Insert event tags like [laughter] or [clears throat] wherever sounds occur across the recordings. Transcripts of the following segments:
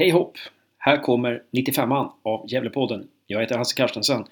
Hej hopp! Här kommer 95an av Gävlepodden. Jag heter Hasse Carstensen.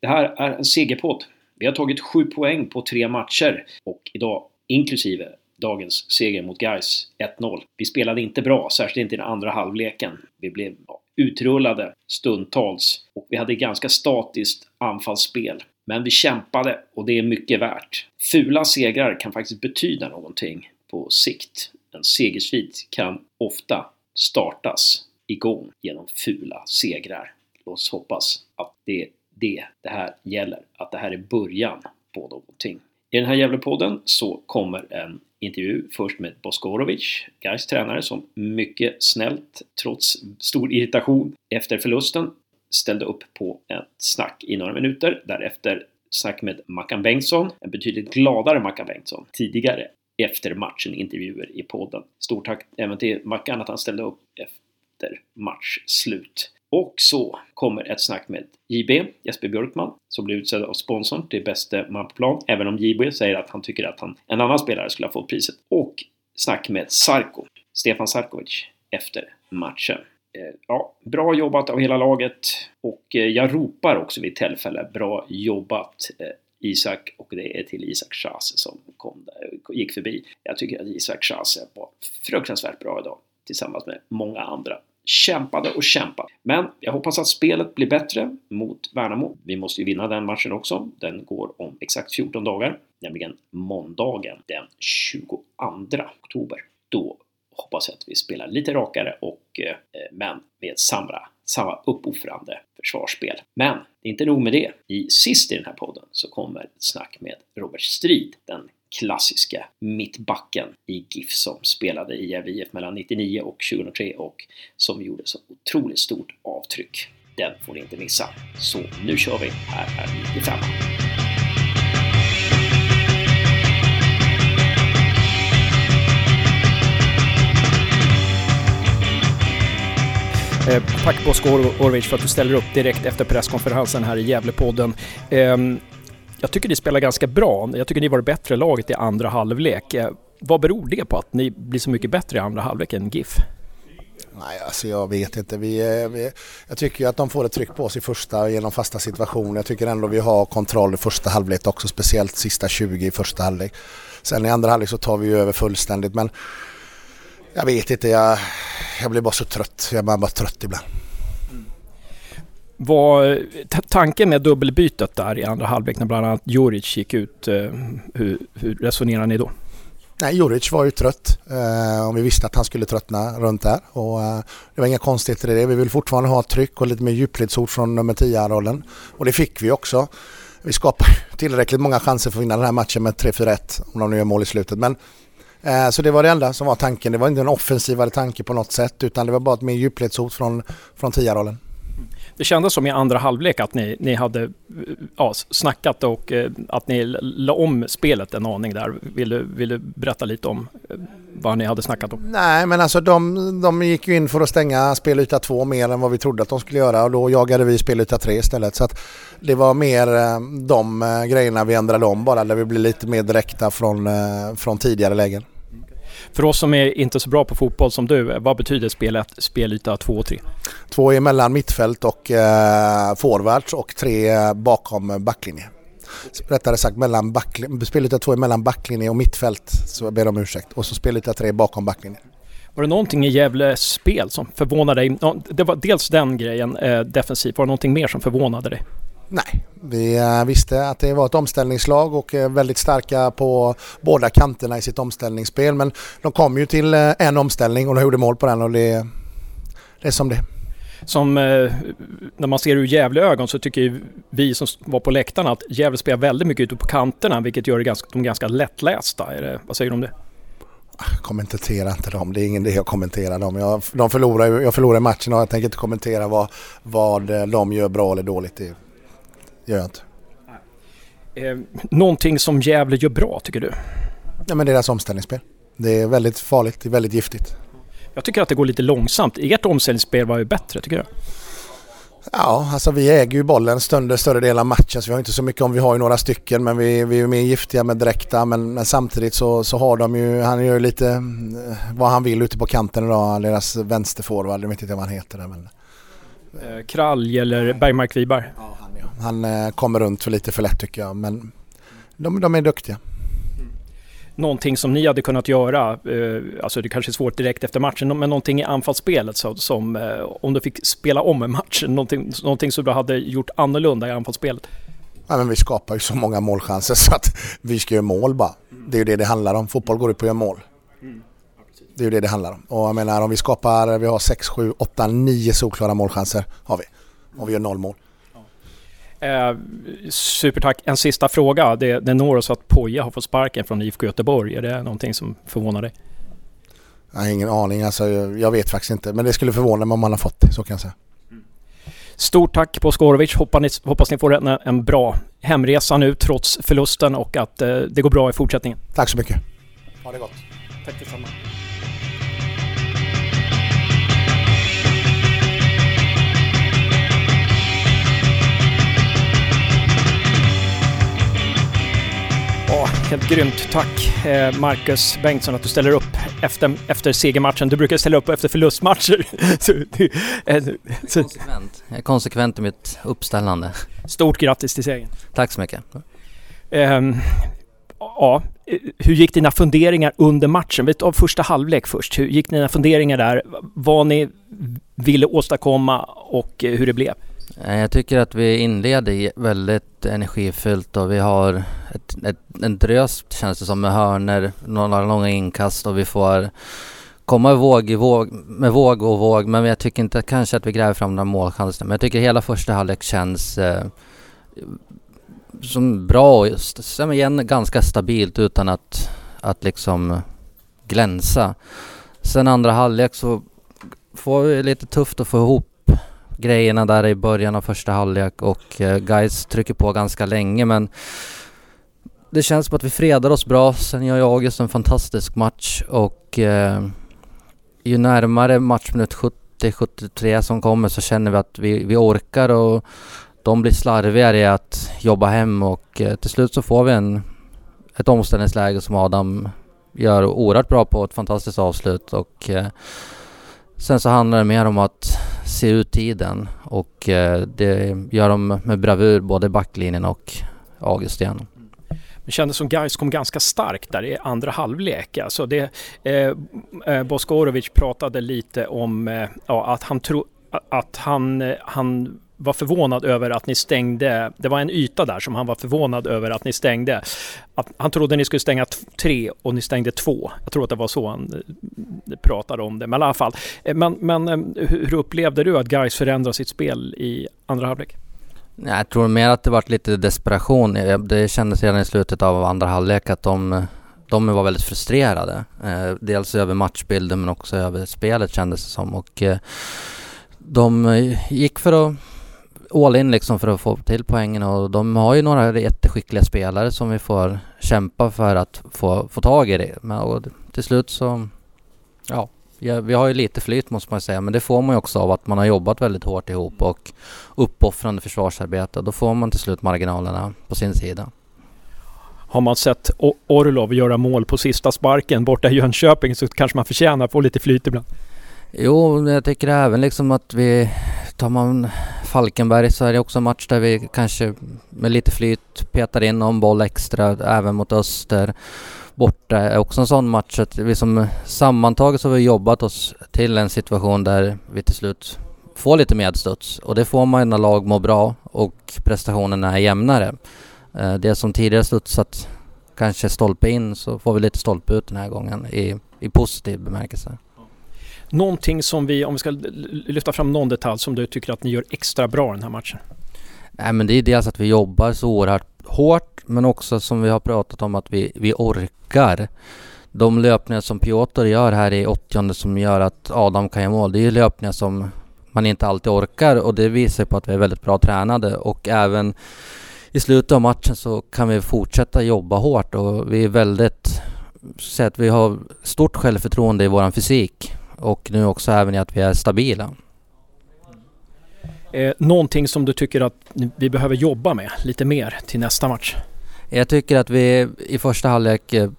Det här är en segerpodd. Vi har tagit 7 poäng på tre matcher och idag, inklusive dagens seger mot Gais 1-0. Vi spelade inte bra, särskilt inte i den andra halvleken. Vi blev utrullade stundtals och vi hade ganska statiskt anfallsspel. Men vi kämpade och det är mycket värt. Fula segrar kan faktiskt betyda någonting på sikt. En segersvit kan ofta startas igång genom fula segrar. Låt oss hoppas att det är det det här gäller, att det här är början på någonting. I den här Gävlepodden så kommer en intervju först med Boskorovic, Gais tränare, som mycket snällt, trots stor irritation efter förlusten, ställde upp på ett snack i några minuter. Därefter snack med Mackan Bengtsson, en betydligt gladare Mackan Bengtsson, tidigare efter matchen intervjuer i podden. Stort tack även till Mackan att han ställde upp efter matchslut. Och så kommer ett snack med JB, Jesper Björkman, som blev utsedd av sponsorn till bäste man på plan, även om JB säger att han tycker att han, en annan spelare skulle ha fått priset. Och snack med Sarko, Stefan Sarkovic, efter matchen. Eh, ja, bra jobbat av hela laget och eh, jag ropar också vid tillfälle bra jobbat eh, Isak och det är till Isak Chase som kom där, gick förbi. Jag tycker att Isak Chase var fruktansvärt bra idag tillsammans med många andra. Kämpade och kämpade. Men jag hoppas att spelet blir bättre mot Värnamo. Vi måste ju vinna den matchen också. Den går om exakt 14 dagar, nämligen måndagen den 22 oktober. Då hoppas jag att vi spelar lite rakare och eh, men med samma, samma uppoffrande försvarsspel. Men det är inte nog med det. I sist i den här podden så kommer ett snack med Robert Strid, den klassiska mittbacken i GIF som spelade i Gävle IF mellan 99 och 2003 och som gjorde så otroligt stort avtryck. Den får ni inte missa. Så nu kör vi! Här är 95 Eh, tack Bosko Orvic för att du ställer upp direkt efter presskonferensen här i Gävlepodden. Eh, jag tycker ni spelar ganska bra. Jag tycker ni var det bättre laget i andra halvlek. Eh, vad beror det på att ni blir så mycket bättre i andra halvlek än GIF? Nej, alltså jag vet inte. Vi, eh, vi, jag tycker ju att de får ett tryck på oss i första genom fasta situationer. Jag tycker ändå vi har kontroll i första halvlek också, speciellt sista 20 i första halvlek. Sen i andra halvlek så tar vi över fullständigt men jag vet inte, jag, jag blir bara så trött. Jag är bara trött ibland. Vad tanken med dubbelbytet där i andra halvlek när bland annat Juric gick ut, eh, hur, hur resonerar ni då? Nej, Juric var ju trött eh, och vi visste att han skulle tröttna runt där. Och, eh, det var inga konstigheter i det. Vi vill fortfarande ha tryck och lite mer djupledsord från nummer 10-rollen. Och det fick vi också. Vi skapade [laughs] tillräckligt många chanser för att vinna den här matchen med 3-4-1 om de nu gör mål i slutet. Men Eh, så det var det enda som var tanken. Det var inte en offensivare tanke på något sätt utan det var bara ett mer djupledshot från, från tia-rollen. Det kändes som i andra halvlek att ni, ni hade ja, snackat och eh, att ni la om spelet en aning där. Vill du, vill du berätta lite om eh, vad ni hade snackat om? Nej, men alltså de, de gick ju in för att stänga spelyta 2 mer än vad vi trodde att de skulle göra och då jagade vi spelyta 3 istället. Så att det var mer de grejerna vi ändrade om bara, där vi blev lite mer direkta från, från tidigare lägen. För oss som är inte så bra på fotboll som du, vad betyder spelet, spelyta 2 och 3? 2 är mellan mittfält och eh, forwards och 3 bakom backlinje. Rättare sagt mellan backlinje, spelyta 2 är mellan backlinje och mittfält, så jag ber om ursäkt. Och så spelyta 3 bakom backlinje. Var det någonting i Gävles spel som förvånade dig? Det var dels den grejen eh, defensivt, var det någonting mer som förvånade dig? Nej, vi eh, visste att det var ett omställningslag och är väldigt starka på båda kanterna i sitt omställningsspel. Men de kom ju till eh, en omställning och de gjorde mål på den och det, det är som det som eh, när man ser ur Gävle-ögon så tycker vi som var på läktarna att Gävle spelar väldigt mycket ute på kanterna vilket gör ganska, dem ganska lättlästa. Är det, vad säger du om det? kommentera inte dem. Det är ingen idé att kommentera dem. Jag, de förlorar, jag förlorar matchen och jag tänker inte kommentera vad, vad de gör bra eller dåligt. Det gör jag inte. Eh, någonting som Gävle gör bra tycker du? Ja men deras omställningsspel. Det är väldigt farligt, det är väldigt giftigt. Jag tycker att det går lite långsamt. Ert omställningsspel var ju bättre tycker jag. Ja, alltså vi äger ju bollen större, större del av matchen så vi har inte så mycket om vi har ju några stycken men vi, vi är mer giftiga med direkta men, men samtidigt så, så har de ju, han gör ju lite eh, vad han vill ute på kanten idag, deras vänsterforward, jag vet inte vad han heter där men... Eh, Kralj eller Bergmark Wiberg? Ja, han, ja. han eh, kommer runt för lite för lätt tycker jag men de, de är duktiga någonting som ni hade kunnat göra, eh, alltså det kanske är svårt direkt efter matchen, men någonting i anfallsspelet så, som, eh, om du fick spela om matchen, någonting, någonting som du hade gjort annorlunda i anfallsspelet? Ja, men vi skapar ju så många målchanser [laughs] så att vi ska göra mål bara. Det är ju det det handlar om. Fotboll går ut på att göra mål. Det är ju det det handlar om. Och jag menar om vi skapar, vi har 6, 7, 8, 9 solklara målchanser har vi. Och vi gör noll mål. Eh, supertack. En sista fråga. Det, det når oss att Poja har fått sparken från IFK Göteborg. Är det någonting som förvånar dig? Jag har ingen aning. Alltså, jag vet faktiskt inte. Men det skulle förvåna mig om man har fått det. Så kan jag säga. Stort tack på Skorovic. Hoppas ni, hoppas ni får en, en bra hemresa nu trots förlusten och att eh, det går bra i fortsättningen. Tack så mycket. Ha det gott. Tack detsamma. Ja, helt grymt. Tack eh, Marcus Bengtsson att du ställer upp efter, efter segermatchen. Du brukar ställa upp efter förlustmatcher. [laughs] så, eh, så. Konsekvent. Jag är konsekvent i mitt uppställande. Stort grattis till segern. Tack så mycket. Um, ja, hur gick dina funderingar under matchen? Vi tar första halvlek först. Hur gick dina funderingar där? Vad ni ville åstadkomma och hur det blev? Eh, jag tycker att vi inleder väldigt energifyllt och vi har ett, ett, en drös känns det som med hörner, några långa inkast och vi får komma våg i våg, med våg och våg men jag tycker inte kanske att vi gräver fram några målchanser. Men jag tycker hela första halvlek känns eh, som bra och just, igen, ganska stabilt utan att, att liksom glänsa. Sen andra halvlek så får vi lite tufft att få ihop grejerna där i början av första halvlek och eh, guys trycker på ganska länge men det känns som att vi fredar oss bra. Sen gör ju August en fantastisk match och eh, ju närmare matchminut 70-73 som kommer så känner vi att vi, vi orkar och de blir slarvigare i att jobba hem och eh, till slut så får vi en, ett omställningsläge som Adam gör oerhört bra på ett fantastiskt avslut och eh, sen så handlar det mer om att se ut tiden och eh, det gör de med bravur både backlinjen och August igen. Det kändes som Gais kom ganska starkt där i andra halvlek. Alltså det, eh, eh Boskorovic pratade lite om eh, ja, att han tror att han, eh, han var förvånad över att ni stängde, det var en yta där som han var förvånad över att ni stängde. Att han trodde ni skulle stänga tre och ni stängde två. Jag tror att det var så han eh, pratade om det, men i alla fall. Eh, men, men eh, hur upplevde du att Gais förändrade sitt spel i andra halvlek? Jag tror mer att det var lite desperation. Det kändes redan i slutet av andra halvlek att de, de var väldigt frustrerade. Dels över matchbilden men också över spelet kändes det som. Och de gick för att all in liksom för att få till poängen och de har ju några jätteskickliga spelare som vi får kämpa för att få, få tag i det. Men och till slut så, ja, vi har ju lite flyt måste man säga men det får man ju också av att man har jobbat väldigt hårt ihop och uppoffrande försvarsarbete. Då får man till slut marginalerna på sin sida. Har man sett Orlov göra mål på sista sparken borta i Jönköping så kanske man förtjänar att få lite flyt ibland. Jo, jag tycker även liksom att vi tar man Falkenberg så är det också en match där vi kanske med lite flyt petar in någon boll extra även mot Öster. Borta är också en sån match att vi som sammantaget så har vi jobbat oss till en situation där vi till slut får lite medstuds och det får man när lag mår bra och prestationerna är jämnare. Eh, det som tidigare studsat kanske stolpe in så får vi lite stolpe ut den här gången i, i positiv bemärkelse. Någonting som vi, om vi ska lyfta fram någon detalj som du tycker att ni gör extra bra den här matchen? Nej men det är dels att vi jobbar så oerhört hårt men också som vi har pratat om att vi, vi orkar. De löpningar som Piotr gör här i 80 som gör att Adam kan göra mål, det är ju löpningar som man inte alltid orkar och det visar på att vi är väldigt bra tränade och även i slutet av matchen så kan vi fortsätta jobba hårt och vi är väldigt, så att vi har stort självförtroende i våran fysik och nu också även i att vi är stabila. Eh, någonting som du tycker att vi behöver jobba med lite mer till nästa match? Jag tycker att vi i första halvlek eh,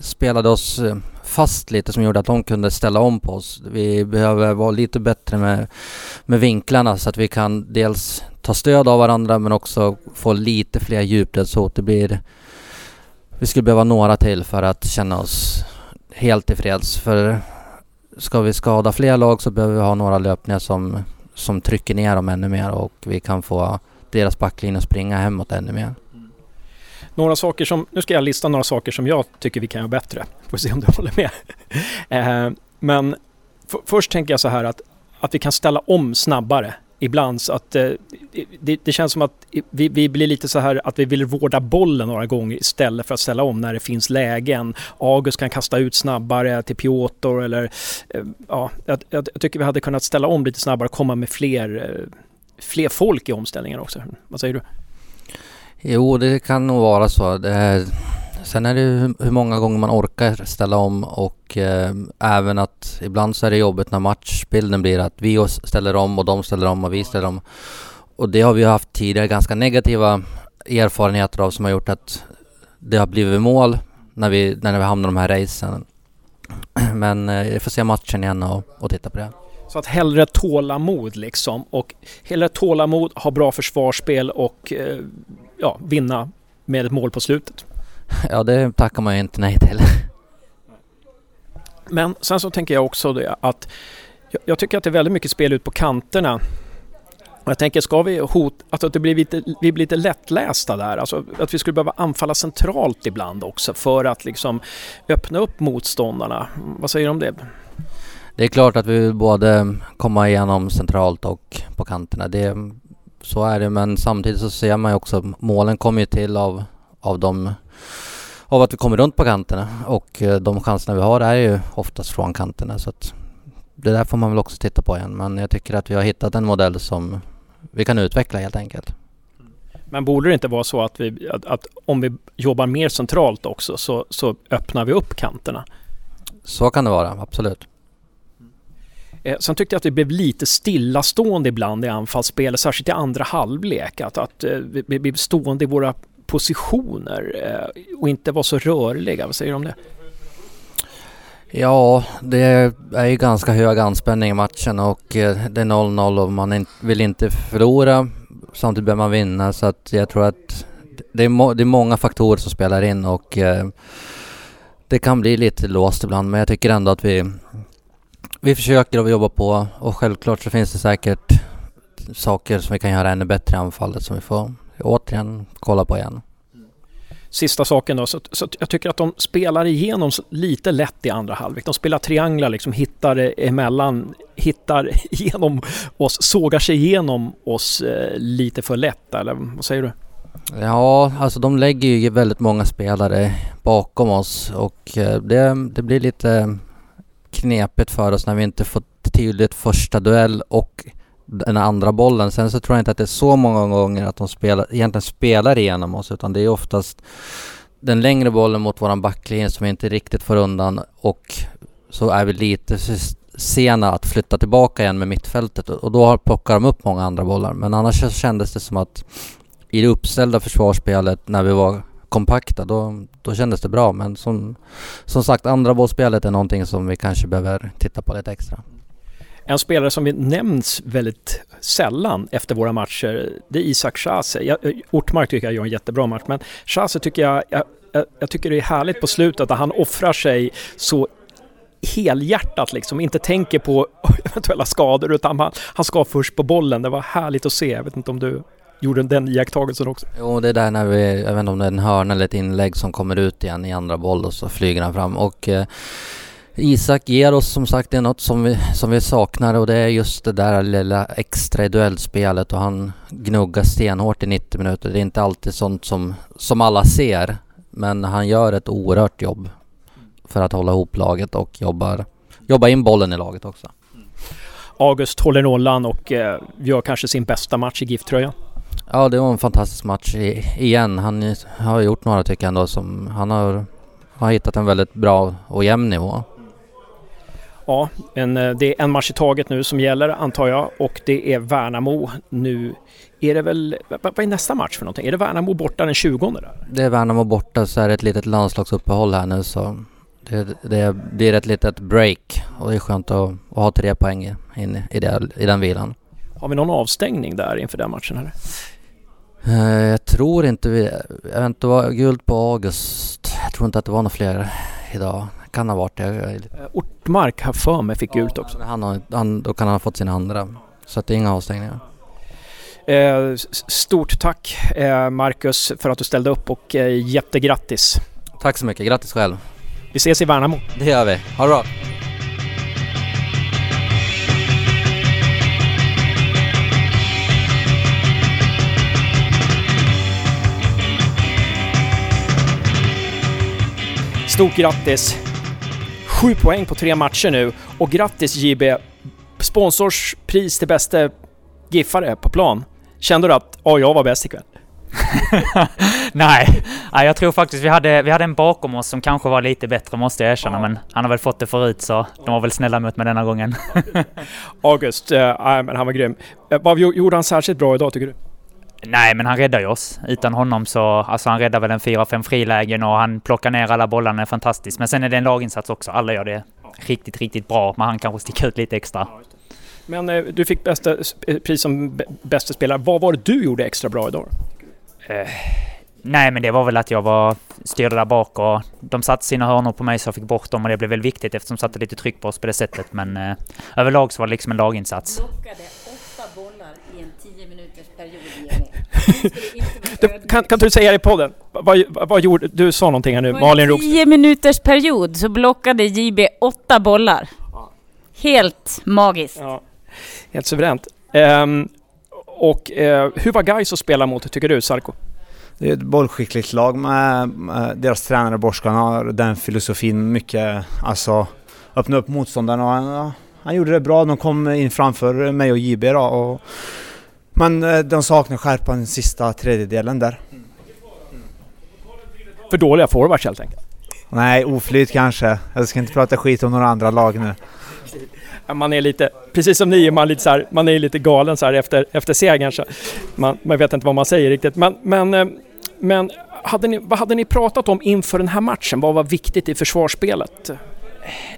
spelade oss eh, fast lite som gjorde att de kunde ställa om på oss. Vi behöver vara lite bättre med, med vinklarna så att vi kan dels ta stöd av varandra men också få lite fler djupledshot. Det blir... Vi skulle behöva några till för att känna oss helt tillfreds. För ska vi skada fler lag så behöver vi ha några löpningar som, som trycker ner dem ännu mer och vi kan få deras backlinje att springa hemåt ännu mer. Några saker som, nu ska jag lista några saker som jag tycker vi kan göra bättre. Får se om du [laughs] håller med. eh, men först tänker jag så här att, att vi kan ställa om snabbare ibland så att eh, det, det, känns som att vi, vi, blir lite så här att vi vill vårda bollen några gånger istället för att ställa om när det finns lägen. August kan kasta ut snabbare till Piotr eller eh, ja, jag, jag, tycker vi hade kunnat ställa om lite snabbare och komma med fler, eh, fler folk i omställningen också. Vad säger du? Jo, det kan nog vara så. Det är, sen är det hur, många gånger man orkar ställa om och eh, även att ibland så är det jobbigt när matchbilden blir att vi ställer om och de ställer om och vi ställer om. Och det har vi haft tidigare ganska negativa erfarenheter av som har gjort att det har blivit mål när vi, när vi hamnar i de här racen. [clears throat] Men eh, jag får se matchen igen och, och titta på det. Så att hellre tålamod liksom och hellre tålamod, ha bra försvarsspel och eh, ja, vinna med ett mål på slutet. Ja, det tackar man ju inte nej till. [laughs] Men sen så tänker jag också det att jag, tycker att det är väldigt mycket spel ut på kanterna. Jag tänker, ska vi hot, alltså att det blir lite, vi blir lite lättlästa där, alltså att vi skulle behöva anfalla centralt ibland också för att liksom öppna upp motståndarna. Vad säger du om det? Det är klart att vi vill både komma igenom centralt och på kanterna. Det, så är det, men samtidigt så ser man ju också målen kommer ju till av, av de av att vi kommer runt på kanterna och eh, de chanserna vi har är ju oftast från kanterna så att det där får man väl också titta på igen men jag tycker att vi har hittat en modell som vi kan utveckla helt enkelt. Men borde det inte vara så att, vi, att, att om vi jobbar mer centralt också så, så öppnar vi upp kanterna? Så kan det vara, absolut. Eh, sen tyckte jag att vi blev lite stillastående ibland i anfallsspelet, särskilt i andra halvlek. Att, att eh, vi blev stående i våra positioner eh, och inte vara så rörliga. Vad säger du om det? Ja, det är ju ganska hög anspänning i matchen och eh, det är 0-0 och man vill inte förlora. Samtidigt behöver man vinna så att jag tror att det är, det är många faktorer som spelar in och eh, det kan bli lite låst ibland men jag tycker ändå att vi vi försöker och vi jobbar på och självklart så finns det säkert saker som vi kan göra ännu bättre i anfallet som vi får återigen kolla på igen. Sista saken då, så, så jag tycker att de spelar igenom lite lätt i andra halvlek. De spelar trianglar, liksom hittar emellan, hittar [laughs] igenom oss, sågar sig igenom oss eh, lite för lätt, eller vad säger du? Ja, alltså de lägger ju väldigt många spelare bakom oss och eh, det, det blir lite knepigt för oss när vi inte får tydligt första duell och den andra bollen. Sen så tror jag inte att det är så många gånger att de spelar, egentligen spelar igenom oss utan det är oftast den längre bollen mot våran backlinje som vi inte riktigt får undan och så är vi lite sena att flytta tillbaka igen med mittfältet och då plockar de upp många andra bollar. Men annars så kändes det som att i det uppställda försvarsspelet när vi var kompakta, då, då kändes det bra. Men som, som sagt, andra bollspelet är någonting som vi kanske behöver titta på lite extra. En spelare som vi nämns väldigt sällan efter våra matcher, det är Isak Chase. Eh, Ortmark tycker jag gör en jättebra match, men Chase tycker jag, jag, jag tycker det är härligt på slutet att han offrar sig så helhjärtat liksom, inte tänker på [laughs] eventuella skador utan han, han ska först på bollen. Det var härligt att se. Jag vet inte om du gjorde den iakttagelsen också. Jo, det är där när vi, jag vet inte om det är en hörna eller ett inlägg som kommer ut igen i andra boll och så flyger han fram och eh, Isak ger oss som sagt det är något som vi, som vi saknar och det är just det där lilla extra i duellspelet och han gnuggar stenhårt i 90 minuter. Det är inte alltid sånt som, som alla ser men han gör ett oerhört jobb för att hålla ihop laget och jobbar, jobbar in bollen i laget också. August håller nollan och eh, gör kanske sin bästa match i GIF-tröjan. Ja, det var en fantastisk match igen. Han har gjort några tycker jag ändå som... Han har, har hittat en väldigt bra och jämn nivå. Ja, men eh, det är en match i taget nu som gäller antar jag och det är Värnamo nu. Är det väl, vad är nästa match för någonting? Är det Värnamo borta den 20 där? Det är Värnamo borta så är det ett litet landslagsuppehåll här nu så det, det blir ett litet break och det är skönt att, att ha tre poäng in i, det, i den vilan. Har vi någon avstängning där inför den matchen eller? Uh, jag tror inte vi, jag vet inte, var guld på August. Jag tror inte att det var några fler idag. Kan ha varit det. Uh, Ortmark har för mig fick gult också. Han har, han, då kan han ha fått sina andra. Så att det är inga avstängningar. Eh, stort tack eh, Marcus för att du ställde upp och eh, jättegrattis. Tack så mycket, grattis själv. Vi ses i Värnamo. Det gör vi. Ha det bra. Stort grattis! Sju poäng på tre matcher nu och grattis JB! Sponsorspris till bästa giffare på plan. Kände du att oh, jag var bäst ikväll? [laughs] Nej. Nej, jag tror faktiskt vi hade, vi hade en bakom oss som kanske var lite bättre måste jag erkänna. Men han har väl fått det förut så de var väl snälla mot mig denna gången. [laughs] August, äh, men han var grym. Äh, vad gjorde han särskilt bra idag tycker du? Nej, men han räddar ju oss. Utan honom så... Alltså han räddar väl en 4-5 frilägen och han plockar ner alla bollarna är fantastiskt. Men sen är det en laginsats också. Alla gör det riktigt, riktigt bra. Men han kanske sticker ut lite extra. Men eh, du fick bästa pris som bästa spelare. Vad var det du gjorde extra bra idag? Eh, nej, men det var väl att jag var styrde där bak och de satte sina hörnor på mig så jag fick bort dem och det blev väl viktigt eftersom de satte lite tryck på oss på det sättet. Men eh, överlag så var det liksom en laginsats. Blockade åtta bollar i en 10 minuters period, kan, kan du säga det i podden? Vad, vad gjorde du? sa någonting här nu, Malin Roos. 10 minuters period så blockade JB åtta bollar. Helt magiskt. Ja. Helt suveränt. Um, och uh, hur var Gais att spela mot, tycker du, Sarko? Det är ett bollskickligt lag med, med deras tränare Borskan har den filosofin mycket, alltså öppna upp motståndarna och han, han, gjorde det bra. De kom in framför mig och JB då och, men eh, de saknar skärpan den sista tredjedelen där. För dåliga forwards helt enkelt? Nej, oflyt kanske. Jag ska inte prata skit om några andra lag nu man är lite, precis som ni är man lite så här, man är lite galen så här efter, efter segern så man, man vet inte vad man säger riktigt. Men, men, eh, men hade ni, vad hade ni pratat om inför den här matchen? Vad var viktigt i försvarsspelet?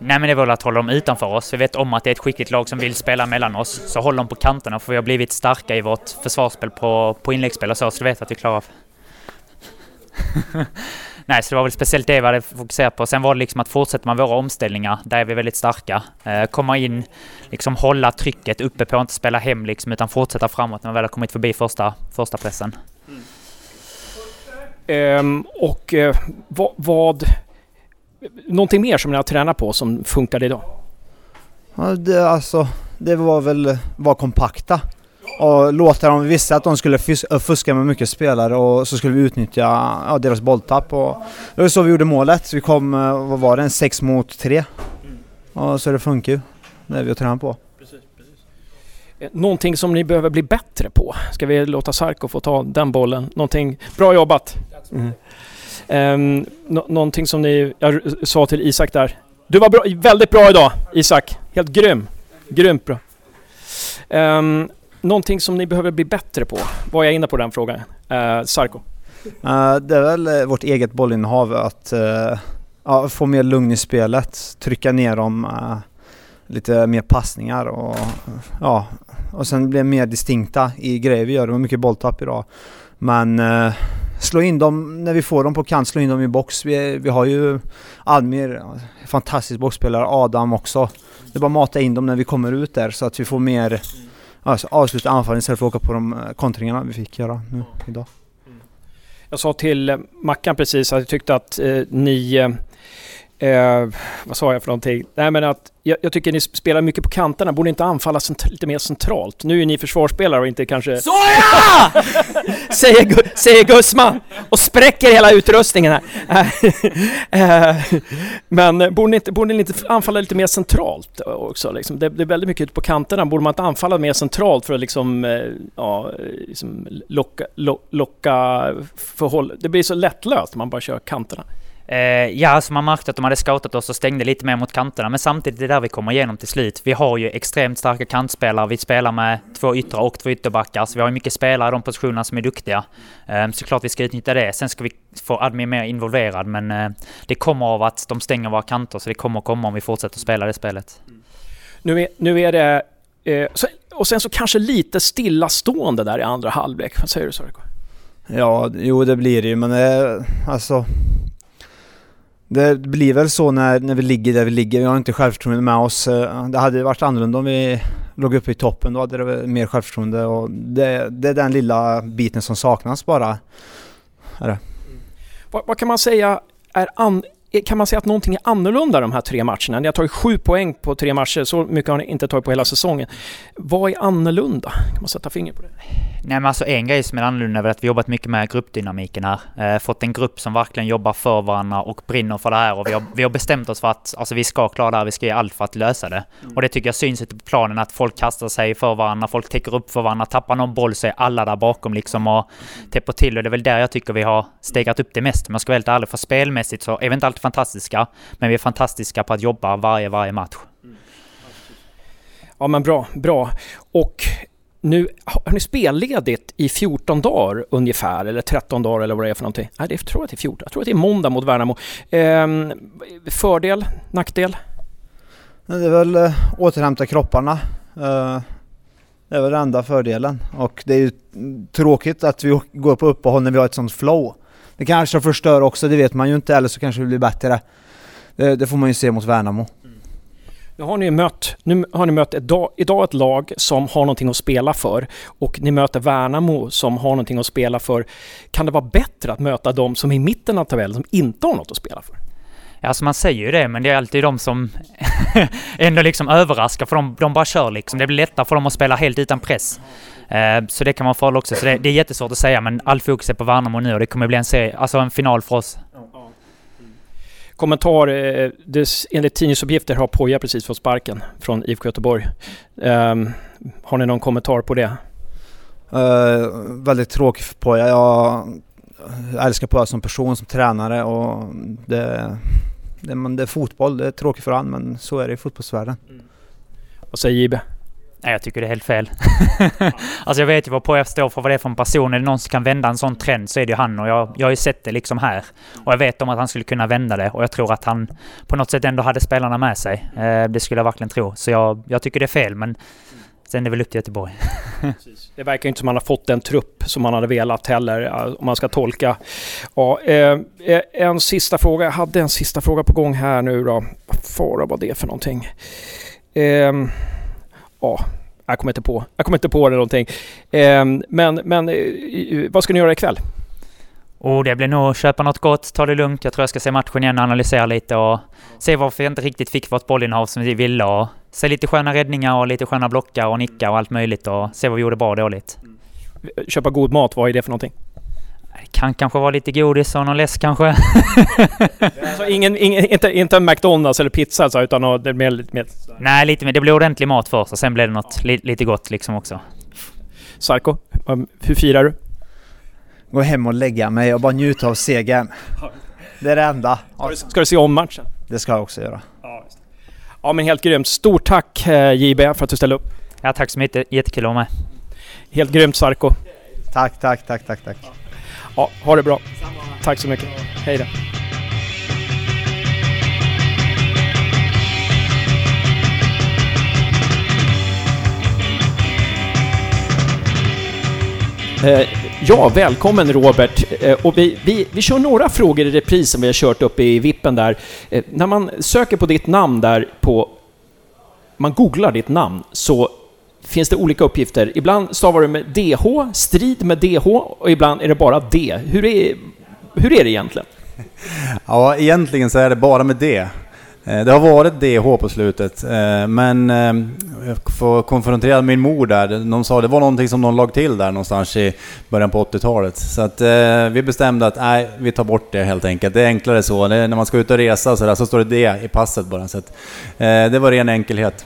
Nej men det var väl att hålla dem utanför oss. Vi vet om att det är ett skickligt lag som vill spela mellan oss. Så håll dem på kanterna för vi har blivit starka i vårt försvarsspel på, på inläggsspel och så, så det vet att vi klarar av. [laughs] Nej, så det var väl speciellt det vi hade fokuserat på. Sen var det liksom att fortsätta med våra omställningar, där är vi väldigt starka. Eh, komma in, liksom hålla trycket uppe på, inte spela hem liksom, utan fortsätta framåt när man väl har kommit förbi första, första pressen. Mm. Um, och uh, vad, vad... Någonting mer som ni har tränat på som funkade idag? Ja, det, alltså, det var väl vara kompakta och låta dem, vi visste att de skulle fuska med mycket spelare och så skulle vi utnyttja ja, deras bolltapp och det var så vi gjorde målet. Vi kom, eh, vad var det, en 6 mot 3. Mm. Och så det funkar ju. Det är vi att träna på. Precis, precis. Eh, någonting som ni behöver bli bättre på? Ska vi låta Sarko få ta den bollen? Någonting, bra jobbat! Mm. Um, någonting som ni, jag sa till Isak där. Du var bra, väldigt bra idag Isak! Helt grym! Grymt bra! Um, Någonting som ni behöver bli bättre på? Var jag inne på den frågan? Uh, Sarko? Uh, det är väl eh, vårt eget bollinnehav, att uh, få mer lugn i spelet, trycka ner dem, lite mer passningar och ja, och sen bli mer distinkta i grejer vi gör. Det var mycket bolltapp idag. Men slå in dem när vi får dem på kant, slå in dem i box. Vi, vi har ju Almir, fantastisk boxspelare, Adam också. Det är bara att mata in dem när vi kommer ut där så att vi får mer alltså, avsluta anfallen istället för att åka på de eh, kontringarna vi fick göra nu idag. Jag sa till eh, Mackan precis att jag tyckte att eh, ni eh, eh, vad sa jag för någonting? Nej men att jag, jag, tycker ni spelar mycket på kanterna, borde inte anfalla lite mer centralt? Nu är ni försvarsspelare och inte kanske... Såja! [laughs] säger, säger Gussman och spräcker hela utrustningen här. [laughs] eh, men borde ni, inte, borde ni inte anfalla lite mer centralt också? Liksom? Det, det, är väldigt mycket ute på kanterna, borde man inte anfalla mer centralt för att liksom, eh, ja, liksom locka, lo, locka förhåll... Det blir så lättlöst om man bara kör kanterna. Eh, ja, alltså man märkte att de hade scoutat oss och stängde lite mer mot kanterna, men samtidigt är det där vi kommer igenom till slut. Vi har ju extremt starka kantspelare. Vi spelar med två yttrar och två ytterbackar, så vi har ju mycket spelare i de positionerna som är duktiga. Eh, såklart vi ska utnyttja det. Sen ska vi få Admi mer involverad, men eh, det kommer av att de stänger våra kanter, så det kommer komma om vi fortsätter spela det spelet. Nu är, nu är det... Eh, så, och sen så kanske lite stillastående där i andra halvlek. Vad säger du Sarko? Ja, jo det blir det ju men eh, alltså det blir väl så när, när vi ligger där vi ligger. Vi har inte självförtroende med oss. Eh, det hade varit annorlunda om vi låg uppe i toppen. Då hade det mer självförtroende och det, det är den lilla biten som saknas bara. Är det. Mm. Vad, vad kan man säga är an, kan man säga att någonting är annorlunda de här tre matcherna? Ni har tagit sju poäng på tre matcher, så mycket har ni inte tagit på hela säsongen. Vad är annorlunda? Kan man sätta fingret på det? Nej men alltså en grej som är annorlunda är väl att vi jobbat mycket med gruppdynamiken här. Eh, fått en grupp som verkligen jobbar för varandra och brinner för det här och vi har, vi har bestämt oss för att alltså, vi ska klara det här, vi ska ge allt för att lösa det. Och det tycker jag syns ute på planen att folk kastar sig för varandra, folk täcker upp för varandra, tappar någon boll så är alla där bakom liksom och täpper till och det är väl där jag tycker vi har stegrat upp det mest. Men jag ska vara helt ärlig, för spelmässigt så är vi inte alltid fantastiska, men vi är fantastiska på att jobba varje, varje match. Ja men bra, bra. Och nu har ni spelledigt i 14 dagar ungefär, eller 13 dagar eller vad det är för någonting. Nej, det tror jag att det är 14. Jag tror att det är måndag mot Värnamo. Ehm, fördel, nackdel? Det är väl äh, återhämta kropparna. Äh, det är väl den enda fördelen. Och det är ju tråkigt att vi går på uppehåll när vi har ett sånt flow. Det kanske förstör också, det vet man ju inte. Eller så kanske det blir bättre. Det, det får man ju se mot Värnamo. Nu har ni mött, nu har ni mött idag, idag ett lag som har någonting att spela för och ni möter Värnamo som har någonting att spela för. Kan det vara bättre att möta de som är i mitten av tabellen som inte har något att spela för? Ja, alltså man säger ju det, men det är alltid de som [laughs] ändå liksom överraskar, för de, de bara kör liksom. Det blir lättare för dem att spela helt utan press. Uh, så det kan vara farligt också. Så det, det, är jättesvårt att säga, men all fokus är på Värnamo nu och det kommer bli en, serie, alltså en final för oss kommentar. Eh, det, enligt tidningsuppgifter har Poja precis fått sparken från IFK Göteborg. Um, har ni någon kommentar på det? Uh, väldigt tråkigt för Poja. Jag älskar Poja som person, som tränare och det, det, det är fotboll. Det är tråkigt för honom men så är det i fotbollsvärlden. Mm. Vad säger Jibe? Nej, jag tycker det är helt fel. [laughs] alltså jag vet ju vad PF står för, vad det är för en person. Är det någon som kan vända en sån trend så är det ju han och jag, jag har ju sett det liksom här. Och jag vet om att han skulle kunna vända det och jag tror att han på något sätt ändå hade spelarna med sig. Eh, det skulle jag verkligen tro. Så jag, jag tycker det är fel, men sen är det väl upp till Göteborg. [laughs] det verkar inte som att han har fått den trupp som han hade velat heller, eh, om man ska tolka. Ja, eh, eh, en sista fråga. Jag hade en sista fråga på gång här nu då. Vad fara var det för någonting? Eh, ja, jag kommer inte på, jag kommer inte på det någonting. Eh, men, men eh, vad ska ni göra ikväll? Och det blir nog köpa något gott, ta det lugnt. Jag tror jag ska se matchen igen och analysera lite och se varför jag inte riktigt fick vårt bollinnehav som vi ville och se lite sköna räddningar och lite sköna blockar och nickar och allt möjligt och se vad vi gjorde bra och dåligt. Köpa god mat, vad är det för någonting? Kan kanske vara lite godis och någon läsk kanske. [laughs] alltså ingen, ingen, inte, inte en McDonalds eller pizza alltså, utan något mer, lite mer... Nej, lite mer. Det blir ordentlig mat först och sen blir det något li, lite gott liksom också. Sarko, hur firar du? Gå hem och lägga mig och bara njuta av segern. Det är det enda. Ska du, ska du se om matchen? Det ska jag också göra. Ja, men helt grymt. Stort tack eh, JB för att du ställde upp. Ja, tack så mycket. Jättekul att vara med. Helt grymt Sarko. Tack, tack, tack, tack, tack. Ja, ha det bra. Tack så mycket. Hej då. Eh, ja, välkommen Robert. Eh, och vi, vi, vi kör några frågor i repris som vi har kört upp i vippen där. Eh, när man söker på ditt namn där på... Man googlar ditt namn så finns det olika uppgifter. Ibland stavar du med DH, strid med DH, och ibland är det bara D. Hur är, hur är det egentligen? [laughs] Ja, egentligen så är det bara med D. Eh, det har varit DH på slutet, eh, men eh, jag får konfrontera min mor där. De sa det var någonting som de lag till där någonstans i början på 80-talet. Så att vi bestämde att nej, vi tar bort det helt enkelt. Det är enklare så. när man ska ut och resa så, där, så står det D i passet bara. Så att, det var ren enkelhet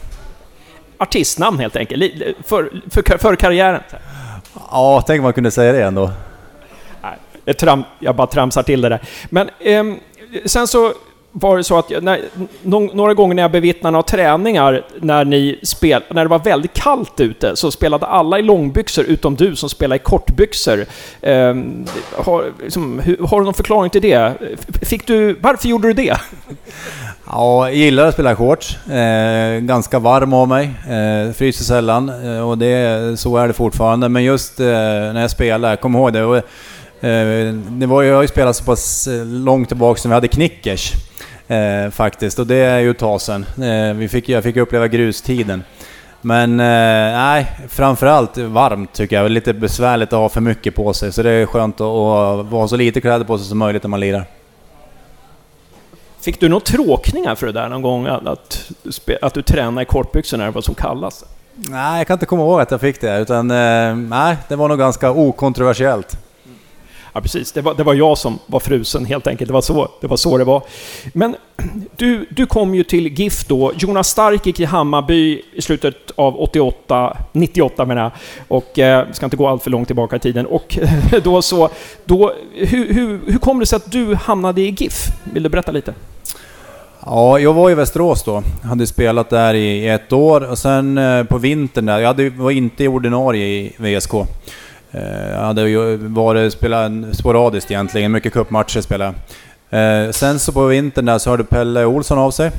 artistnamn helt enkelt, för, för, för karriären. Ja, tänk om man kunde säga det ändå. Nej, tram, jag bara tramsar till det där. Men eh, sen så var det så att jag- när, några gånger när jag bevittnade några träningar när, ni spel, när det var väldigt kallt ute så spelade alla i långbyxor utom du som spelade i kortbyxor. Eh, har, liksom, har du någon förklaring till det? Fick du, varför gjorde du det? [laughs] Ja, jag gillar att spela shorts. Eh, ganska varm av mig. Eh, fryser sällan eh, och det, så är det fortfarande. Men just eh, när jag spelar, kom ihåg det. Och, eh, det var, jag har ju spelat så pass eh, långt tillbaka som vi hade knickers. Eh, faktiskt, och det är ju ett tag sedan. Eh, vi fick, jag fick uppleva grustiden. Men eh, nej, framförallt varmt tycker jag. Lite besvärligt att ha för mycket på sig. Så det är skönt att, att ha så lite kläder på sig som möjligt när man lirar. Fick du några tråkningar för det där någon gång? Att, att, du tränade i kortbyxor när det var som kallast? Nej, jag kan inte komma ihåg att jag fick det. Utan eh, nej, det var nog ganska okontroversiellt. Ja, precis. Det var, det var jag som var frusen helt enkelt. Det var så det var. Så det var. Men du, du kom ju till GIF då. Jonas Stark gick i Hammarby i slutet av 88, 98 menar jag. Och eh, ska inte gå allt för långt tillbaka i tiden. Och [laughs] då så... Då, hur, hur, hur kom det sig att du hamnade i GIF? Vill du berätta lite? Ja, jag var i Västerås då. Hade spelat där i ett år och sen eh, på vintern där, jag hade, var inte ordinarie i VSK. Eh, Jag hade ju varit spelat sporadiskt egentligen, mycket cupmatcher spelade jag. Eh, Sen så på vintern där så hörde Pelle Olsson av sig.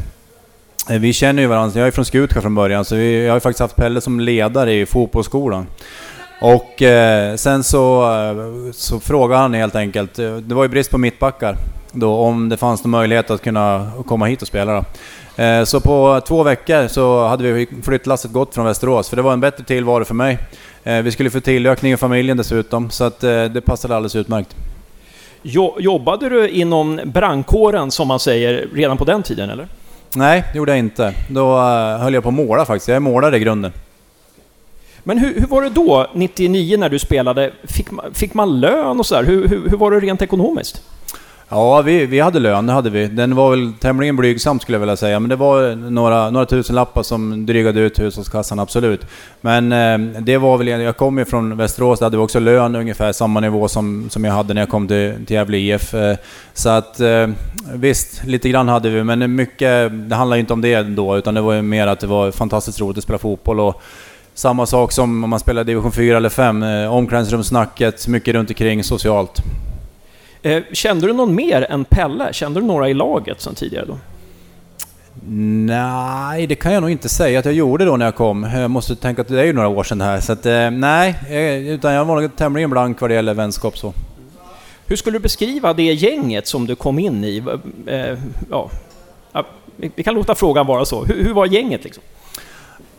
Eh, Vi känner ju varandra, jag är från Skutskär från början, så vi, jag har ju faktiskt haft Pelle som ledare i fotbollsskolan. Och eh, sen så, eh, så frågade han helt enkelt, eh, det var ju brist på mittbackar då, om det fanns någon möjlighet att kunna komma hit och spela då. Eh, så på två veckor så hade vi flyttlasset gått från Västerås, för det var en bättre tillvaro för mig. Eh, vi skulle få tillökning i familjen dessutom, så att eh, det passade alldeles utmärkt. Jo, jobbade du inom brandkåren som man säger redan på den tiden eller? Nej, det gjorde jag inte. Då höll jag på att måla faktiskt. Jag är målare i grunden. Men hur, hur var det då, 99 när du spelade? Fick man, fick man lön och sådär? Hur, hur, hur var det rent ekonomiskt? Ja, vi, vi hade lön, det hade vi. Den var väl tämligen blygsam skulle jag vilja säga, men det var några, några tusen lappar som drygade ut hushållskassan, absolut. Men eh, det var väl, jag kom ju från Västerås, där hade vi också lön ungefär samma nivå som, som jag hade när jag kom till, till Gävle IF. Eh, så att eh, visst, lite grann hade vi, men mycket, det handlar ju inte om det då, utan det var ju mer att det var fantastiskt roligt att spela fotboll. Och, samma sak som om man spelar division 4 eller 5, eh, omklädningsrumssnacket, mycket runt omkring socialt. Eh, kände du någon mer än Pelle? Kände du några i laget sen tidigare då? Nej, det kan jag nog inte säga att jag gjorde då när jag kom. Jag måste tänka att det är ju några år sedan det här. Så att, eh, nej, eh, utan jag var nog tämligen blank vad det gäller vänskap så. Hur skulle du beskriva det gänget som du kom in i? Ja, vi kan låta frågan vara så. Hur, var gänget liksom?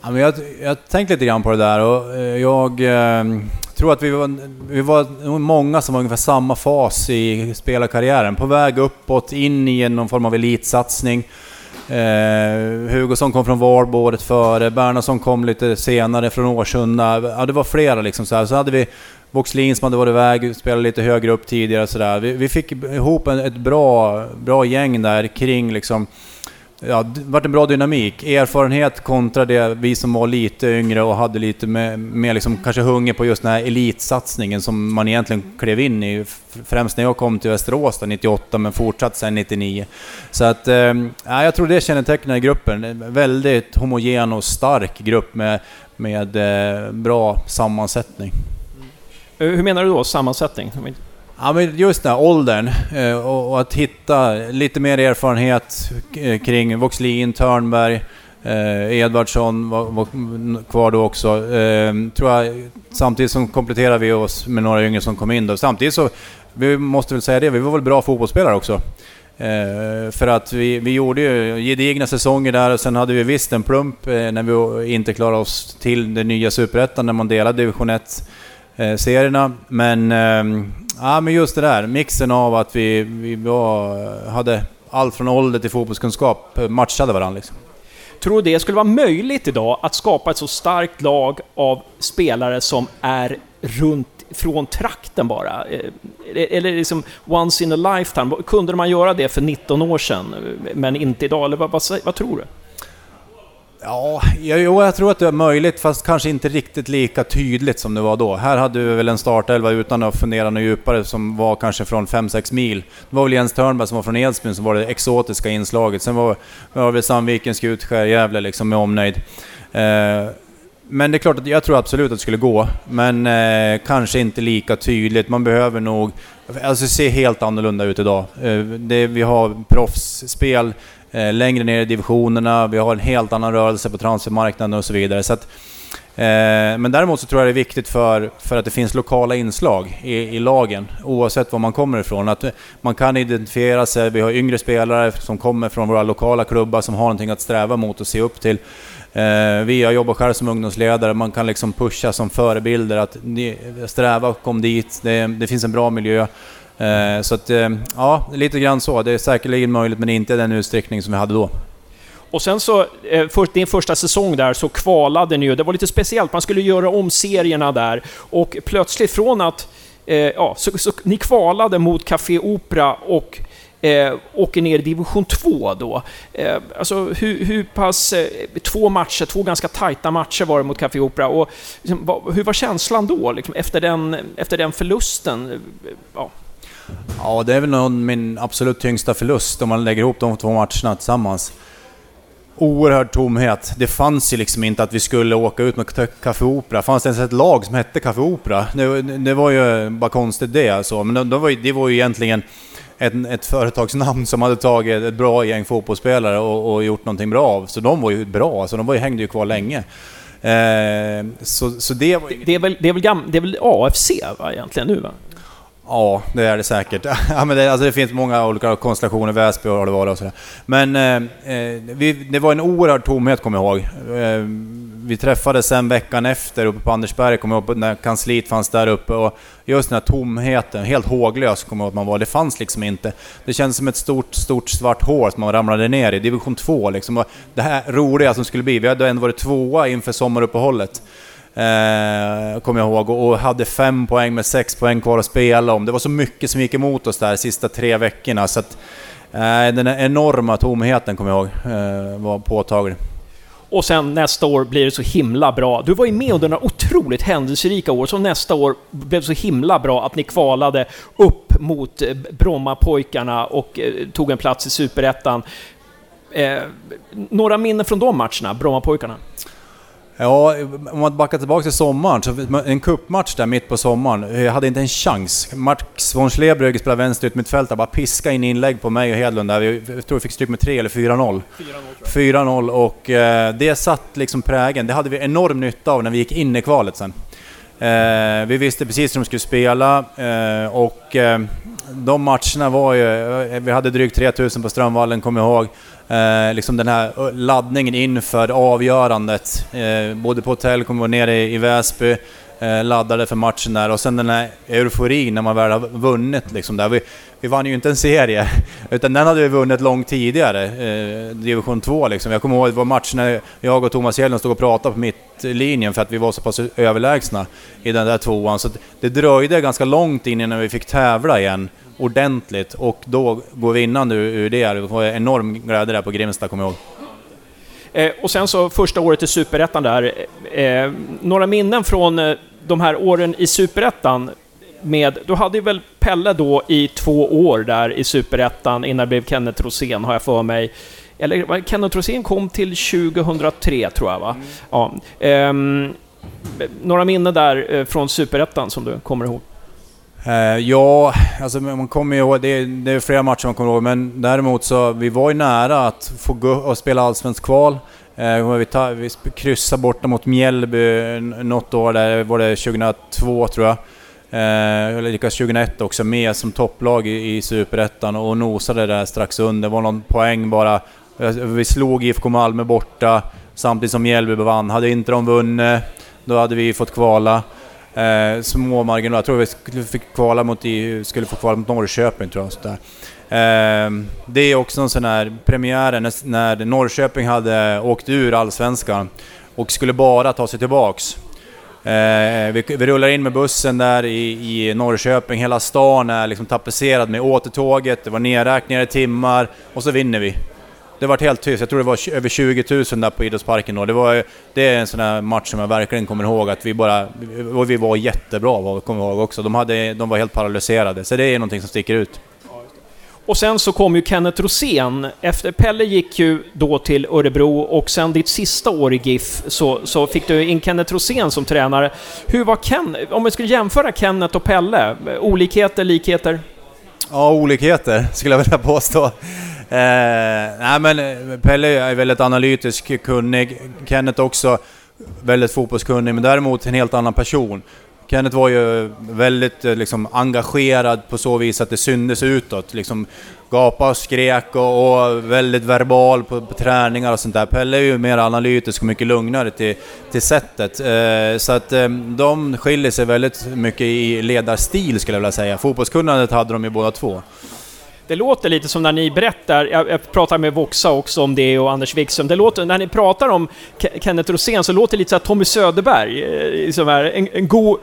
Jag har tänkt lite grann på det där och jag tror att vi var, vi var många som var ungefär samma fas i spelarkarriären. På väg uppåt, in i någon form av elitsatsning. Eh, Hugosson kom från Valbo året före, Bernhardsson kom lite senare från Årsunda. Ja, det var flera liksom så här. Så hade vi Boxlin som hade varit iväg, spelade lite högre upp tidigare så där. Vi, vi fick ihop en, ett bra, bra gäng där kring liksom Ja, det vart en bra dynamik. Erfarenhet kontra det vi som var lite yngre och hade lite mer, liksom, kanske hunger på just den här elitsatsningen som man egentligen klev in i. Främst när jag kom till Västerås där 98 men fortsatt sen 99. Så att, eh, ja, jag tror det kännetecknar gruppen. En väldigt homogen och stark grupp med, med eh, bra sammansättning. Eh, hur menar du då, sammansättning? Ja men just den här åldern eh, och, att hitta lite mer erfarenhet eh, kring Voxlin, Törnberg, eh, Edvardsson var, kvar då också. Tror jag, samtidigt som kompletterar vi oss med några yngre som kom in då. Samtidigt så, vi måste väl säga det, vi var väl bra fotbollsspelare också. Eh, för att vi, vi gjorde ju gedigna säsonger där och sen hade vi visst en plump eh, när vi inte klarade oss till den nya Superettan när man delade division 1 eh, serierna. Men, ehm, ja, men just det där, mixen av att vi, vi var, hade allt från ålder till fotbollskunskap, matchade varandra liksom. Tror du det skulle vara möjligt idag att skapa ett så starkt lag av spelare som är runt från trakten bara? Eh, Eller liksom once in a lifetime? Kunde man göra det för 19 år sedan, eh, men inte idag? Eller vad, vad, vad tror du? Ja, jag, jo, jag tror att det är möjligt, fast kanske inte riktigt lika tydligt som det var då. Här hade vi väl en startelva utan att fundera något djupare som var kanske från 5-6 mil. Det var väl Jens Törnberg som var från Edsbyn som var det exotiska inslaget. Sen var, var väl Sandviken, Skutskär, Gävle liksom med omnejd. Eh, men det är klart att jag tror absolut att det skulle gå, men eh, kanske inte lika tydligt. Man behöver nog... Alltså det ser helt annorlunda ut idag. Eh, det, vi har proffsspel Eh, längre ner i divisionerna, vi har en helt annan rörelse på transfermarknaden och så vidare. Så att, eh, men däremot så tror jag det är viktigt för, för att det finns lokala inslag i, i lagen, oavsett var man kommer ifrån. Att eh, man kan identifiera sig, vi har yngre spelare som kommer från våra lokala klubbar som har någonting att sträva mot och se upp till. Eh, vi har jobbat själv som ungdomsledare, man kan liksom pusha som förebilder att ni, sträva, kom dit, det, det finns en bra miljö. Eh, så att, eh, ja, lite grann så. Det är säkerligen möjligt, men inte i den utsträckning som vi hade då. Och sen så, eh, för din första säsong där så kvalade ni ju. Det var lite speciellt, man skulle göra om serierna där. Och plötsligt från att... Ja, så, så, ni kvalade mot Café Opera och eh, åker ner i division 2 då. Eh, alltså hur, hur pass... Eh, två matcher, två ganska tajta matcher var det mot Café Opera. Och liksom, hur var känslan då, liksom, efter, den, efter den förlusten? Ja. Ja, det är väl någon, min absolut tyngsta förlust om man lägger ihop de två matcherna tillsammans. Oerhörd tomhet. Det fanns ju liksom inte att vi skulle åka ut med Café Opera. Fanns det ens ett lag som hette Café Opera? Det, det var ju bara konstigt det alltså. Men det, var ju, det var ju egentligen ett, ett företagsnamn som hade tagit ett bra gäng fotbollsspelare och, och gjort någonting bra av. Så de var ju bra, alltså de var ju, hängde ju kvar länge. Eh, så, så det, var... det, är väl, det, är väl gam, det är väl AFC va, egentligen nu va? Ja, det är det säkert. [laughs] ja, men det, alltså det finns många olika konstellationer, Väsby har det varit och sådär. Men eh, eh, vi, det var en oerhörd tomhet, kommer jag ihåg. Eh, vi träffades sen veckan efter uppe på Andersberg, kommer jag ihåg, när kansliet fanns där uppe. Och just den här tomheten, helt håglös kommer jag ihåg att man var. Det fanns liksom inte. Det kändes som ett stort, stort svart hål som man ramlade ner i. Division 2 liksom. Det här roliga som skulle bli. Vi hade ändå varit tvåa inför sommaruppehållet. Eh, kommer jag ihåg, och hade fem poäng med sex poäng kvar att spela om. Det var så mycket som gick emot oss där sista tre veckorna. Så att, eh, den enorma tomheten, kommer jag ihåg, eh, var påtaglig. Och sen nästa år blir det så himla bra. Du var ju med under några otroligt händelserika år, som nästa år blev så himla bra att ni kvalade upp mot eh, Brommapojkarna och eh, tog en plats i Superettan. Eh, några minnen från de matcherna, Brommapojkarna? Ja, om man backar tillbaka till sommaren, så en kuppmatch där mitt på sommaren, jag hade inte en chans. Max von Schlebrügge spelade vänster ut mittfältare, bara piska in inlägg på mig och Hedlund där. Jag tror vi fick stryk med 3 eller 4-0. 4-0 och eh, det satt liksom prägen. Det hade vi enorm nytta av när vi gick in i kvalet sen. Eh, vi visste precis hur de skulle spela eh, och eh, de matcherna var ju... Eh, vi hade drygt 3000 på Strömvallen, kommer jag ihåg. Eh, liksom den här eh, laddningen inför avgörandet. Eh, både på hotell, kommer nere i, i Väsby, eh, laddade för matchen där och sen den här euforin när man väl har vunnit liksom där. Vi, vi vann ju inte en serie, [laughs] utan den hade vi vunnit långt tidigare, eh, division 2 liksom. Jag kommer ihåg det var matchen när jag och Thomas Hjelm stod och pratade på mittlinjen för att vi var så pass överlägsna i den där tvåan. Så det dröjde ganska långt in innan vi fick tävla igen ordentligt och då går vinnande ur det. Det var enorm glädje där på Grimsta, kommer jag ihåg. Eh, och sen så första året i Superettan där. Eh, några minnen från eh, de här åren i Superettan med, du hade ju väl Pelle då i två år där i Superettan innan det blev Kenneth Rosén har jag för mig. Eller Kenneth Rosén kom till 2003 tror jag va? Mm. Ja. Ehm, några minnen där eh, från Superettan som du kommer ihåg? Eh, ja, alltså man kommer ju ihåg, det är, det är flera matcher man kommer ihåg, men däremot så, vi var ju nära att få gå och spela allsvensk kval. Eh, vi, ta, vi kryssade borta mot Mjällby något år där, var det 2002 tror jag. Eh, eller lyckades 2001 också med som topplag i, i Superettan och nosade där strax under. Det var någon poäng bara. Vi slog IFK Malmö borta samtidigt som Mjällby vann. Hade inte de vunnit, då hade vi fått kvala. Eh, små marginaler. Jag tror vi skulle, fick kvala mot, skulle få kvala mot Norrköping tror jag. Sådär. Eh, det är också en sån här premiären när, när Norrköping hade åkt ur Allsvenskan och skulle bara ta sig tillbaks. Eh, vi, vi, rullar in med bussen där i, i Norrköping, hela stan är liksom tapetserad med återtåget, det var nedräknade timmar och så vinner vi det var helt tyst. Jag tror det var över 20 000 där på idrottsparken då. Det, var, det är en sån här match som jag verkligen kommer ihåg att vi bara... Och vi var jättebra, kommer jag ihåg också. De, hade, de var helt paralyserade. Så det är någonting som sticker ut. Och sen så kom ju Kenneth Rosén. Efter Pelle gick ju då till Örebro och sen ditt sista år i GIF så, så fick du in Kenneth Rosén som tränare. Hur var Ken, om vi skulle jämföra Kenneth och Pelle, olikheter, likheter? Ja, olikheter skulle jag vilja påstå. Eh, nej men eh, Pelle är väldigt analytisk, kunnig. Kenneth också väldigt fotbollskunnig, men däremot en helt annan person. Kenneth var ju väldigt eh, liksom, engagerad på så vis att det syndes utåt. Liksom, gapade och skrek och, och väldigt verbal på, på, träningar och sånt där. Pelle är ju mer analytisk och mycket lugnare till, till sättet. Eh, så att eh, de skiljer sig väldigt mycket i ledarstil skulle jag vilja säga. Fotbollskunnandet hade de ju båda två. Det låter lite som när ni berättar, jag, jag pratar med Voxa också om det och Anders Wikström, det låter, när ni pratar om Kenneth Rosén så låter det lite som Tommy Söderberg, eh, liksom som är en, en god,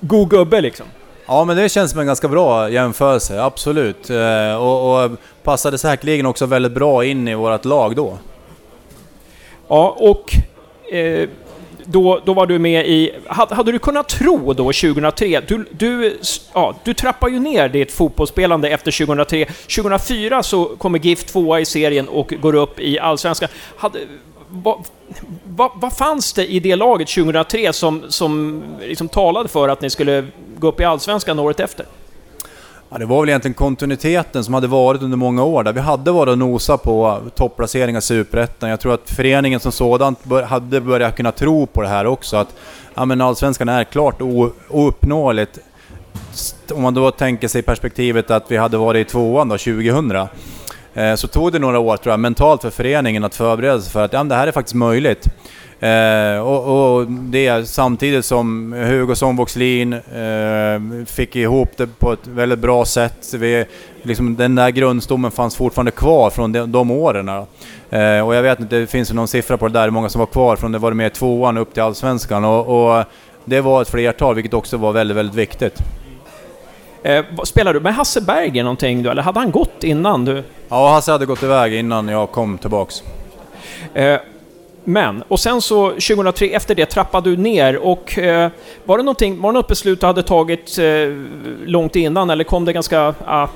god gubbe liksom. Ja men det känns som en ganska bra jämförelse, absolut. Eh, och, och passade säkerligen också väldigt bra in i vårt lag då. Ja, och eh, då, då var du med i... Hade, hade du kunnat tro då 2003, du, du, ja, du trappar ju ner ditt fotbollsspelande efter 2003. 2004 så kommer GIF tvåa i serien och går upp i Allsvenskan. Hade, vad, vad, vad, fanns det i det laget 2003 som, som liksom talade för att ni skulle gå upp i Allsvenskan året efter? Ja, det var väl egentligen kontinuiteten som hade varit under många år där. Vi hade varit och nosa på topplaceringar i Superettan. Jag tror att föreningen som sådant bör, hade börjat kunna tro på det här också. Att ja, men Allsvenskan är klart ouppnåeligt. Om man då tänker sig perspektivet att vi hade varit i tvåan då, 2000. Eh, så tog det några år tror jag, mentalt för föreningen att förbereda sig för att ja, det här är faktiskt möjligt. Eh, och, och, det samtidigt som Hugosson Voxlin eh, fick ihop det på ett väldigt bra sätt. Vi, liksom, den där grundstommen fanns fortfarande kvar från de, de åren. Eh, och jag vet inte, det finns någon siffra på det där, hur många som var kvar från det var med tvåan upp till Allsvenskan. Och, och, det var ett flertal, vilket också var väldigt, väldigt viktigt. Eh, spelade du med Hasse Berger någonting då, eller hade han gått innan du? Ja, Hasse hade gått iväg innan jag kom tillbaks. Eh, men, och sen så 2003, efter det trappade du ner och eh, var det någonting, var det något beslut du hade tagit eh, långt innan eller kom det ganska, ah,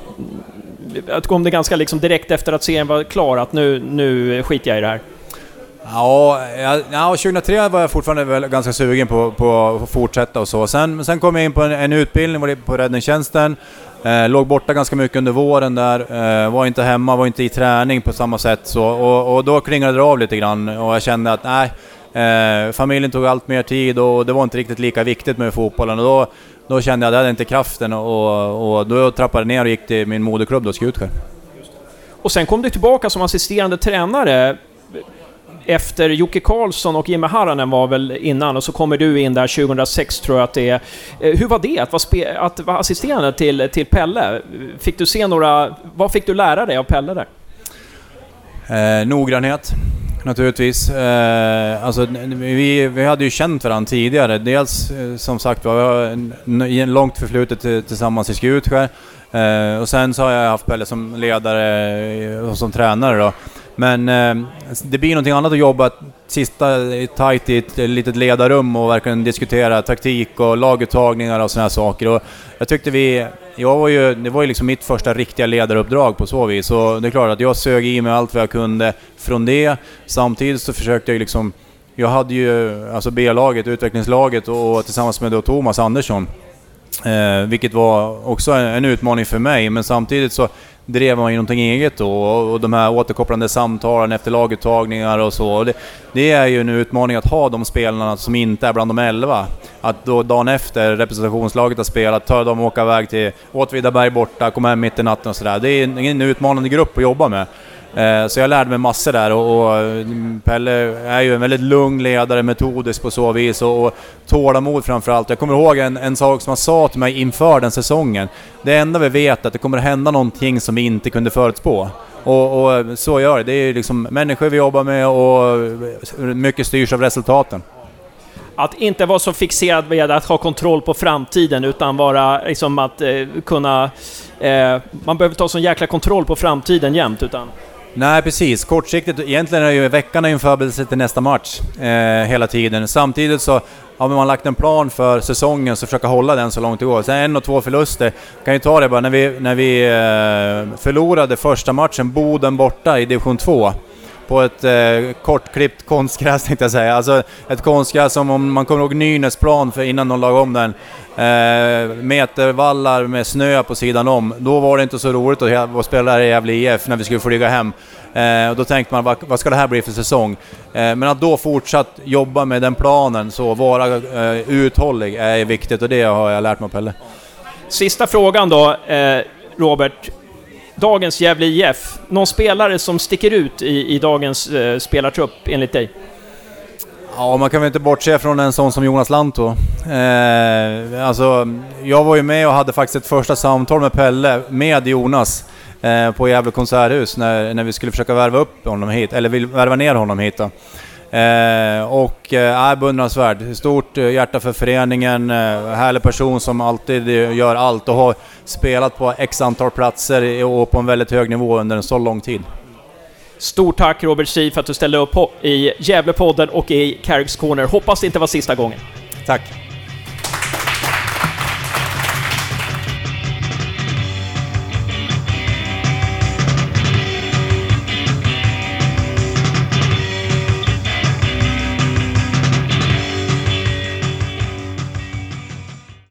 kom det ganska liksom direkt efter att serien var klar att nu, nu skiter jag i det här? Ja, ja, 2003 var jag fortfarande ganska sugen på, på att fortsätta och så. Sen, sen kom jag in på en, en utbildning på räddningstjänsten. Eh, låg borta ganska mycket under våren där, eh, var inte hemma, var inte i träning på samma sätt så. Och, och då klingade det av lite grann och jag kände att nej, eh, familjen tog allt mer tid och det var inte riktigt lika viktigt med fotbollen. Och då, då kände jag att jag hade inte kraften och, och då trappade jag ner och gick till min moderklubb då, Skutskär. Och sen kom du tillbaka som assisterande tränare efter Jocke Karlsson och Jimmy Haranen var väl innan och så kommer du in där 2006 tror jag att det är. Eh, hur var det att vara, att vara assisterande till, till Pelle? Fick du se några... Vad fick du lära dig av Pelle där? Eh, noggrannhet naturligtvis. Eh, alltså, vi, vi hade ju känt varandra tidigare. Dels eh, som sagt var vi har långt förflutet tillsammans i Skutskär. Eh, och sen så har jag haft Pelle som ledare eh, och som tränare då. Men eh, det blir någonting annat att jobba sista tight i ett litet ledarrum och verkligen diskutera taktik och laguttagningar och sådana här saker. Och jag tyckte vi... Jag var ju, det var ju liksom mitt första riktiga ledaruppdrag på så vis. Så det är klart att jag sög i mig allt vad jag kunde från det. Samtidigt så försökte jag liksom... Jag hade ju alltså B-laget, utvecklingslaget och tillsammans med då Thomas Andersson. Eh, vilket var också en utmaning för mig, men samtidigt så drev man ju någonting eget då och de här återkopplande samtalen efter laguttagningar och så. Det, det, är ju en utmaning att ha de spelarna som inte är bland de elva. Att då dagen efter representationslaget har spelat, ta dem och åka iväg till Åtvidaberg borta, komma hem mitt i natten och sådär. Det är en utmanande grupp att jobba med. Eh, så jag lärde mig massor där och, och, mm, Pelle är ju en väldigt lugn ledare, metodisk på så vis och, och tålamod framförallt. Jag kommer ihåg en, en sak som han sa till mig inför den säsongen. Det enda vi vet är att det kommer hända någonting som vi inte kunde förutspå. Och, och så gör det. Det är ju liksom människor vi jobbar med och mycket styrs av resultaten att inte vara så fixerad vid att ha kontroll på framtiden utan vara liksom att eh, kunna... Eh, man behöver ta sån jäkla kontroll på framtiden jämt utan... Nej, precis. Kortsiktigt, egentligen är ju veckan är ju en förberedelse till nästa match eh, hela tiden. Samtidigt så har man lagt en plan för säsongen så försöka hålla den så långt det går. Sen en och två förluster, kan ju ta det bara när vi, när vi eh, förlorade första matchen, Boden borta i division 2 på ett eh, kortklippt konstgräs [laughs] tänkte jag säga. Alltså ett konstgräs som om man kommer ihåg Nynäsplan för innan de lagade om den. Eh, metervallar med snö på sidan om. Då var det inte så roligt att spela där i Gävle IF när vi skulle flyga hem. Eh, och då tänkte man, vad, vad, ska det här bli för säsong? Eh, men att då fortsatt jobba med den planen, så vara eh, uthållig, är viktigt och det har jag lärt mig av Pelle. Sista frågan då, eh, Robert dagens Gävle IF, någon spelare som sticker ut i, i dagens eh, spelartrupp enligt dig? Ja, man kan väl inte bortse från en sån som Jonas Lantto. Eh, alltså, jag var ju med och hade faktiskt ett första samtal med Pelle, med Jonas, eh, på Gävle konserthus när, när vi skulle försöka värva upp honom hit, eller värva ner honom hit då. Eh, och eh, är beundransvärd. Stort eh, hjärta för föreningen, eh, härlig person som alltid gör allt och har spelat på x antal platser och på en väldigt hög nivå under en så lång tid. Stort tack Robert Schiv för att du ställde upp i Gävlepodden och i Carricks Corner. Hoppas det inte var sista gången. Tack!